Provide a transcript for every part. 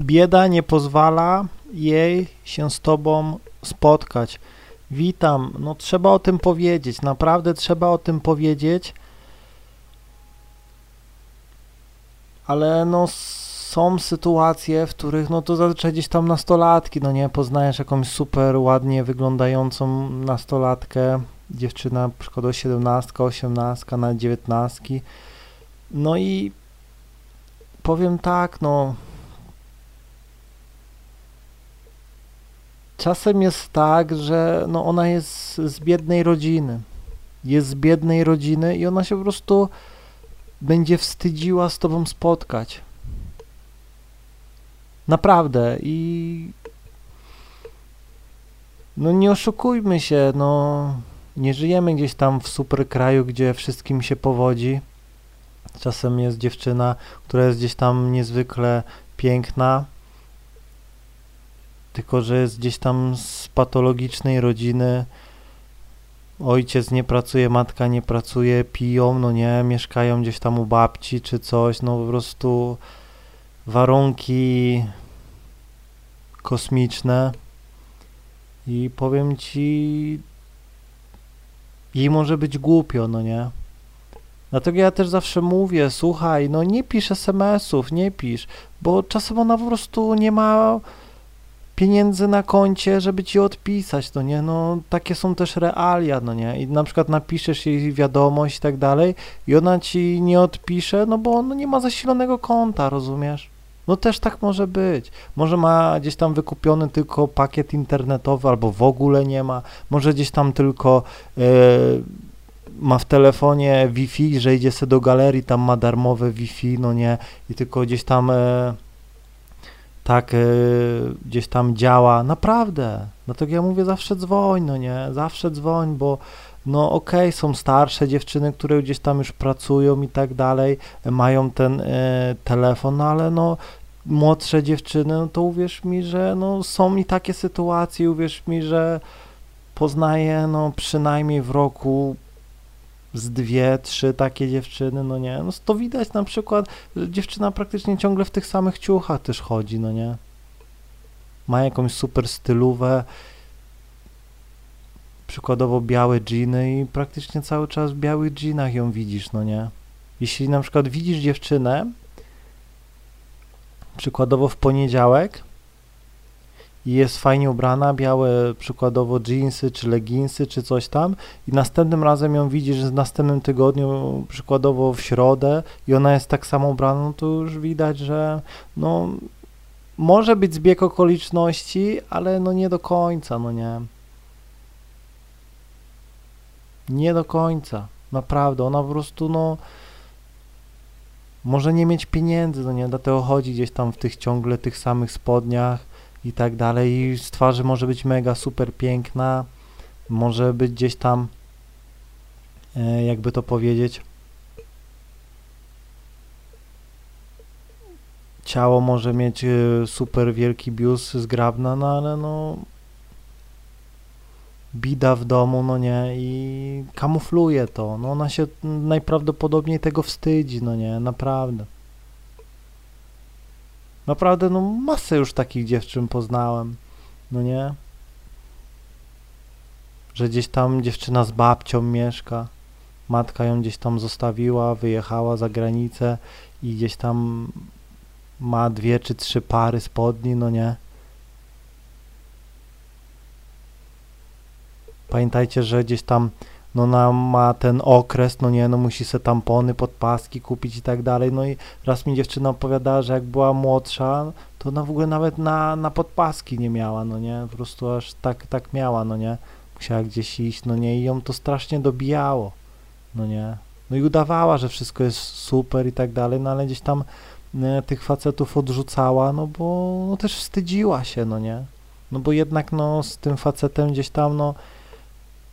bieda nie pozwala jej się z tobą spotkać. Witam, no trzeba o tym powiedzieć, naprawdę trzeba o tym powiedzieć, ale no są sytuacje, w których no to zazwyczaj gdzieś tam nastolatki, no nie, poznajesz jakąś super ładnie wyglądającą nastolatkę, dziewczyna przykładowo 17, 18, na 19, no i powiem tak, no czasem jest tak, że no ona jest z biednej rodziny, jest z biednej rodziny i ona się po prostu będzie wstydziła z tobą spotkać. Naprawdę i no nie oszukujmy się, no nie żyjemy gdzieś tam w super kraju, gdzie wszystkim się powodzi. Czasem jest dziewczyna, która jest gdzieś tam niezwykle piękna, tylko że jest gdzieś tam z patologicznej rodziny. Ojciec nie pracuje, matka nie pracuje, piją, no nie, mieszkają gdzieś tam u babci czy coś, no po prostu warunki kosmiczne i powiem ci, jej może być głupio, no nie? Dlatego ja też zawsze mówię, słuchaj, no nie pisz SMS-ów, nie pisz, bo czasem ona po prostu nie ma pieniędzy na koncie, żeby ci odpisać, no nie, no takie są też realia, no nie, i na przykład napiszesz jej wiadomość i tak dalej i ona ci nie odpisze, no bo no nie ma zasilonego konta, rozumiesz? No też tak może być. Może ma gdzieś tam wykupiony tylko pakiet internetowy, albo w ogóle nie ma. Może gdzieś tam tylko e, ma w telefonie Wi-Fi, że idzie sobie do galerii, tam ma darmowe Wi-Fi, no nie, i tylko gdzieś tam e, tak e, gdzieś tam działa. Naprawdę. Dlatego ja mówię zawsze dzwoń, no nie, zawsze dzwoń, bo no okej, okay, są starsze dziewczyny, które gdzieś tam już pracują i tak dalej, mają ten e, telefon, no ale no młodsze dziewczyny, no to uwierz mi, że no są i takie sytuacje, uwierz mi, że poznaję no przynajmniej w roku z dwie, trzy takie dziewczyny, no nie, no to widać na przykład, że dziewczyna praktycznie ciągle w tych samych ciuchach też chodzi, no nie, ma jakąś super stylówę, przykładowo białe dżiny i praktycznie cały czas w białych dżinach ją widzisz, no nie. Jeśli na przykład widzisz dziewczynę, przykładowo w poniedziałek i jest fajnie ubrana, białe przykładowo jeansy, czy leginsy, czy coś tam i następnym razem ją widzisz w następnym tygodniu, przykładowo w środę i ona jest tak samo ubrana, no to już widać, że no może być zbieg okoliczności, ale no nie do końca, no nie. Nie do końca. Naprawdę, ona po prostu, no, może nie mieć pieniędzy, no nie, dlatego chodzi gdzieś tam w tych ciągle tych samych spodniach i tak dalej i z twarzy może być mega super piękna, może być gdzieś tam, e, jakby to powiedzieć, ciało może mieć e, super wielki biust, zgrabna, no ale no bida w domu, no nie, i kamufluje to. No ona się najprawdopodobniej tego wstydzi, no nie, naprawdę. Naprawdę, no masę już takich dziewczyn poznałem, no nie. Że gdzieś tam dziewczyna z babcią mieszka, matka ją gdzieś tam zostawiła, wyjechała za granicę i gdzieś tam ma dwie czy trzy pary spodni, no nie. Pamiętajcie, że gdzieś tam no ona ma ten okres, no nie, no musi se tampony, podpaski kupić i tak dalej, no i raz mi dziewczyna opowiadała, że jak była młodsza, to ona w ogóle nawet na, na podpaski nie miała, no nie, po prostu aż tak, tak miała, no nie, musiała gdzieś iść, no nie, i ją to strasznie dobijało, no nie, no i udawała, że wszystko jest super i tak dalej, no ale gdzieś tam nie, tych facetów odrzucała, no bo no też wstydziła się, no nie, no bo jednak no z tym facetem gdzieś tam, no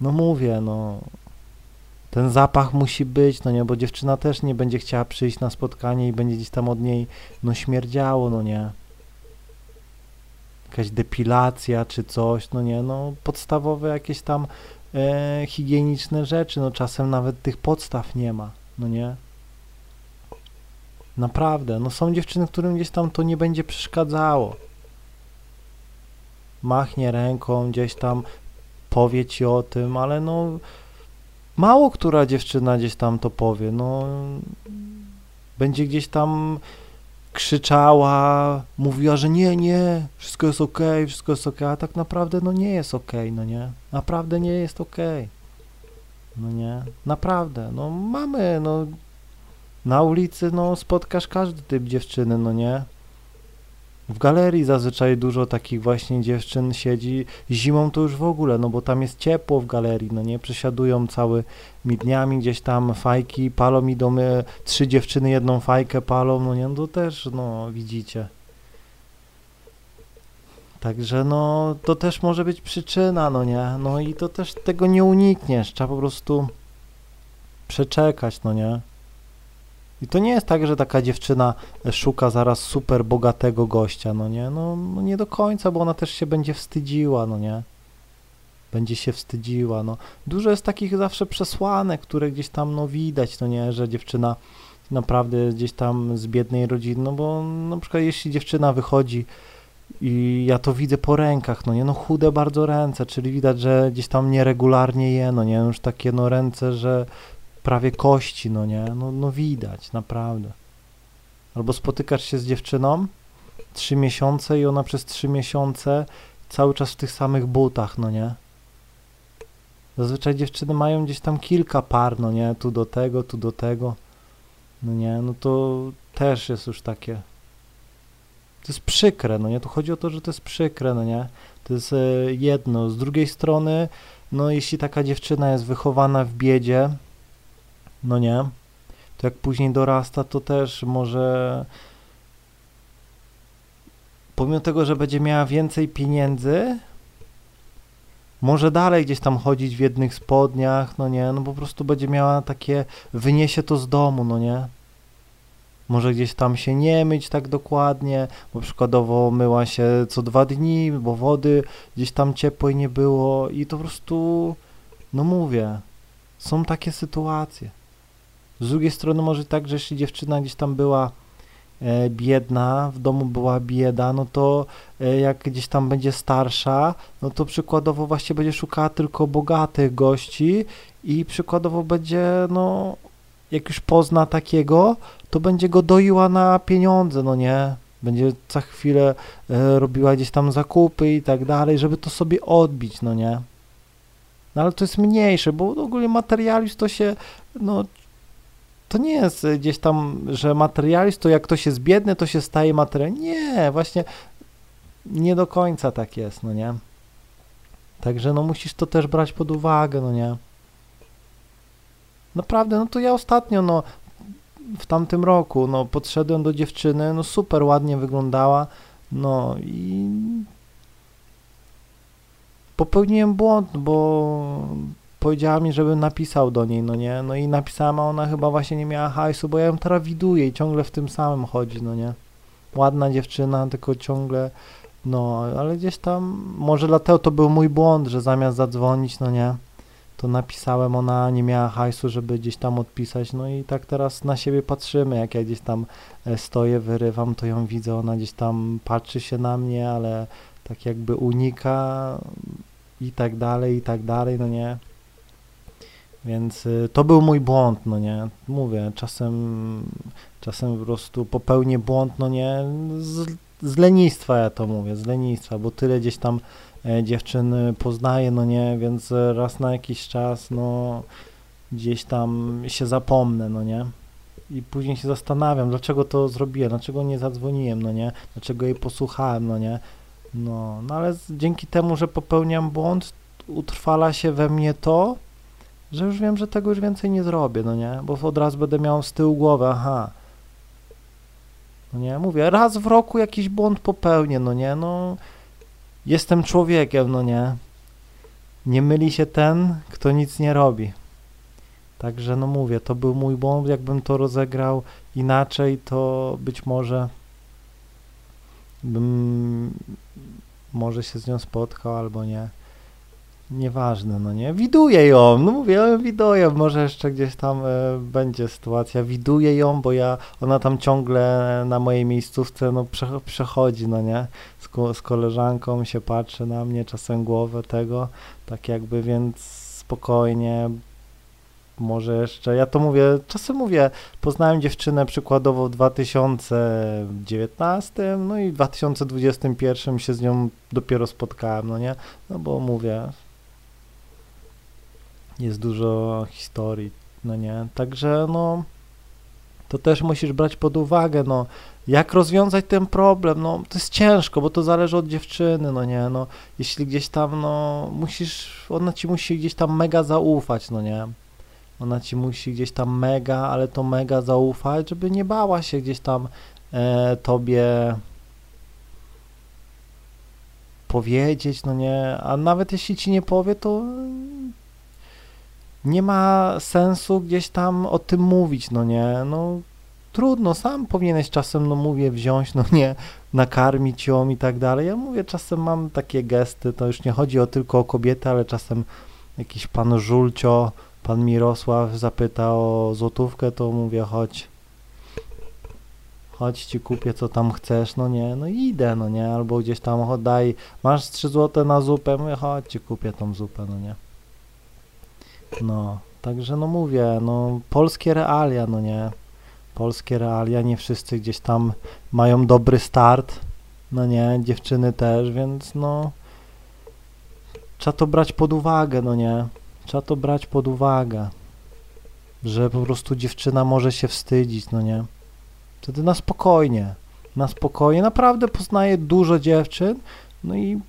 no mówię, no ten zapach musi być, no nie, bo dziewczyna też nie będzie chciała przyjść na spotkanie i będzie gdzieś tam od niej, no śmierdziało, no nie. Jakaś depilacja czy coś, no nie, no podstawowe jakieś tam e, higieniczne rzeczy, no czasem nawet tych podstaw nie ma, no nie. Naprawdę, no są dziewczyny, którym gdzieś tam to nie będzie przeszkadzało. Machnie ręką, gdzieś tam powie ci o tym, ale no mało która dziewczyna gdzieś tam to powie, no. Będzie gdzieś tam krzyczała, mówiła, że nie, nie, wszystko jest ok, wszystko jest ok, a tak naprawdę no nie jest ok, no nie, naprawdę nie jest ok, no nie, naprawdę, no mamy, no. Na ulicy, no spotkasz każdy typ dziewczyny, no nie, w galerii zazwyczaj dużo takich właśnie dziewczyn siedzi. Zimą to już w ogóle, no bo tam jest ciepło w galerii, no nie? Przesiadują całymi dniami gdzieś tam fajki, palą i domy, trzy dziewczyny jedną fajkę palą, no nie? No to też, no widzicie. Także no, to też może być przyczyna, no nie? No i to też tego nie unikniesz, trzeba po prostu przeczekać, no nie? I to nie jest tak, że taka dziewczyna szuka zaraz super bogatego gościa, no nie? No, no nie do końca, bo ona też się będzie wstydziła, no nie? Będzie się wstydziła, no. Dużo jest takich zawsze przesłanek, które gdzieś tam, no widać, no nie? Że dziewczyna naprawdę gdzieś tam z biednej rodziny, no bo na przykład jeśli dziewczyna wychodzi i ja to widzę po rękach, no nie, no chude bardzo ręce, czyli widać, że gdzieś tam nieregularnie je, no nie, już takie no ręce, że prawie kości, no nie? No, no widać, naprawdę. Albo spotykasz się z dziewczyną trzy miesiące i ona przez trzy miesiące cały czas w tych samych butach, no nie? Zazwyczaj dziewczyny mają gdzieś tam kilka par, no nie? Tu do tego, tu do tego. No nie? No to też jest już takie. To jest przykre, no nie? Tu chodzi o to, że to jest przykre, no nie? To jest e, jedno. Z drugiej strony, no jeśli taka dziewczyna jest wychowana w biedzie, no nie, to jak później dorasta, to też może pomimo tego, że będzie miała więcej pieniędzy, może dalej gdzieś tam chodzić w jednych spodniach, no nie, no po prostu będzie miała takie, wyniesie to z domu, no nie. Może gdzieś tam się nie myć tak dokładnie, bo przykładowo myła się co dwa dni, bo wody gdzieś tam ciepłej nie było i to po prostu, no mówię, są takie sytuacje. Z drugiej strony może tak, że jeśli dziewczyna gdzieś tam była e, biedna, w domu była bieda, no to e, jak gdzieś tam będzie starsza, no to przykładowo właśnie będzie szukała tylko bogatych gości i przykładowo będzie, no jak już pozna takiego, to będzie go doiła na pieniądze, no nie? Będzie za chwilę e, robiła gdzieś tam zakupy i tak dalej, żeby to sobie odbić, no nie? No ale to jest mniejsze, bo ogólnie materializm to się, no to nie jest gdzieś tam, że materializm to jak ktoś jest biedny, to się staje materiałem. Nie, właśnie nie do końca tak jest, no nie? Także no musisz to też brać pod uwagę, no nie? Naprawdę, no to ja ostatnio, no w tamtym roku, no podszedłem do dziewczyny, no super ładnie wyglądała, no i popełniłem błąd, bo powiedziała mi, żebym napisał do niej, no nie, no i napisałem, a ona chyba właśnie nie miała hajsu, bo ja ją teraz widuję i ciągle w tym samym chodzi, no nie. Ładna dziewczyna, tylko ciągle, no, ale gdzieś tam, może dlatego to był mój błąd, że zamiast zadzwonić, no nie, to napisałem, ona nie miała hajsu, żeby gdzieś tam odpisać, no i tak teraz na siebie patrzymy, jak ja gdzieś tam e, stoję, wyrywam, to ją widzę, ona gdzieś tam patrzy się na mnie, ale tak jakby unika i tak dalej, i tak dalej, no nie. Więc y, to był mój błąd, no nie, mówię, czasem, czasem po prostu popełnię błąd, no nie, z, z lenistwa ja to mówię, z lenistwa, bo tyle gdzieś tam e, dziewczyn poznaję, no nie, więc raz na jakiś czas, no gdzieś tam się zapomnę, no nie, i później się zastanawiam, dlaczego to zrobiłem, dlaczego nie zadzwoniłem, no nie, dlaczego jej posłuchałem, no nie, no, no ale dzięki temu, że popełniam błąd, utrwala się we mnie to, że już wiem, że tego już więcej nie zrobię, no nie, bo od razu będę miał z tyłu głowy, aha, no nie, mówię, raz w roku jakiś błąd popełnię, no nie, no, jestem człowiekiem, no nie, nie myli się ten, kto nic nie robi. Także no mówię, to był mój błąd, jakbym to rozegrał inaczej, to być może bym może się z nią spotkał albo nie. Nieważne, no nie? Widuję ją, no mówię, widuję, może jeszcze gdzieś tam e, będzie sytuacja, widuję ją, bo ja, ona tam ciągle na mojej miejscówce, no prze, przechodzi, no nie? Z, z koleżanką się patrzy na mnie, czasem głowę tego, tak jakby, więc spokojnie, może jeszcze, ja to mówię, czasem mówię, poznałem dziewczynę przykładowo w 2019, no i w 2021 się z nią dopiero spotkałem, no nie? No bo mówię, jest dużo historii, no nie? Także no, to też musisz brać pod uwagę, no, jak rozwiązać ten problem, no, to jest ciężko, bo to zależy od dziewczyny, no nie, no, jeśli gdzieś tam, no, musisz, ona ci musi gdzieś tam mega zaufać, no nie, ona ci musi gdzieś tam mega, ale to mega zaufać, żeby nie bała się gdzieś tam e, tobie powiedzieć, no nie, a nawet jeśli ci nie powie, to nie ma sensu gdzieś tam o tym mówić, no nie, no trudno, sam powinieneś czasem, no mówię, wziąć, no nie, nakarmić ją i tak dalej. Ja mówię, czasem mam takie gesty, to już nie chodzi o tylko o kobiety, ale czasem jakiś pan Żulcio, pan Mirosław zapyta o złotówkę, to mówię, chodź, chodź ci kupię co tam chcesz, no nie, no idę, no nie, albo gdzieś tam, chodź, daj, masz 3 złote na zupę, mówię, chodź ci kupię tą zupę, no nie. No, także no mówię, no polskie realia, no nie, polskie realia, nie wszyscy gdzieś tam mają dobry start, no nie, dziewczyny też, więc no trzeba to brać pod uwagę, no nie, trzeba to brać pod uwagę, że po prostu dziewczyna może się wstydzić, no nie, wtedy na spokojnie, na spokojnie, naprawdę poznaję dużo dziewczyn, no i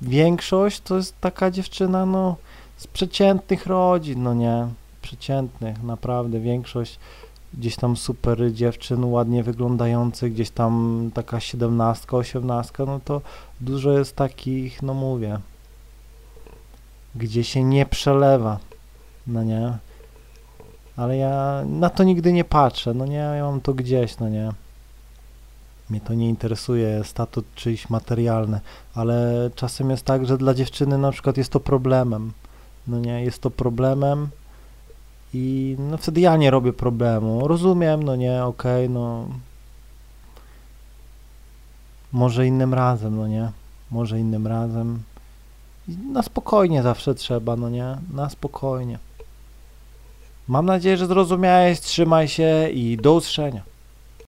większość to jest taka dziewczyna, no z przeciętnych rodzin, no nie, przeciętnych, naprawdę większość gdzieś tam super dziewczyn, ładnie wyglądających, gdzieś tam taka siedemnastka, osiemnastka, no to dużo jest takich, no mówię, gdzie się nie przelewa, no nie, ale ja na to nigdy nie patrzę, no nie, ja mam to gdzieś, no nie. Mnie to nie interesuje, statut czyjś materialny, ale czasem jest tak, że dla dziewczyny na przykład jest to problemem no nie, jest to problemem i no wtedy ja nie robię problemu, rozumiem, no nie, okej, okay, no może innym razem, no nie, może innym razem na spokojnie zawsze trzeba, no nie, na spokojnie. Mam nadzieję, że zrozumiałeś, trzymaj się i do usłyszenia.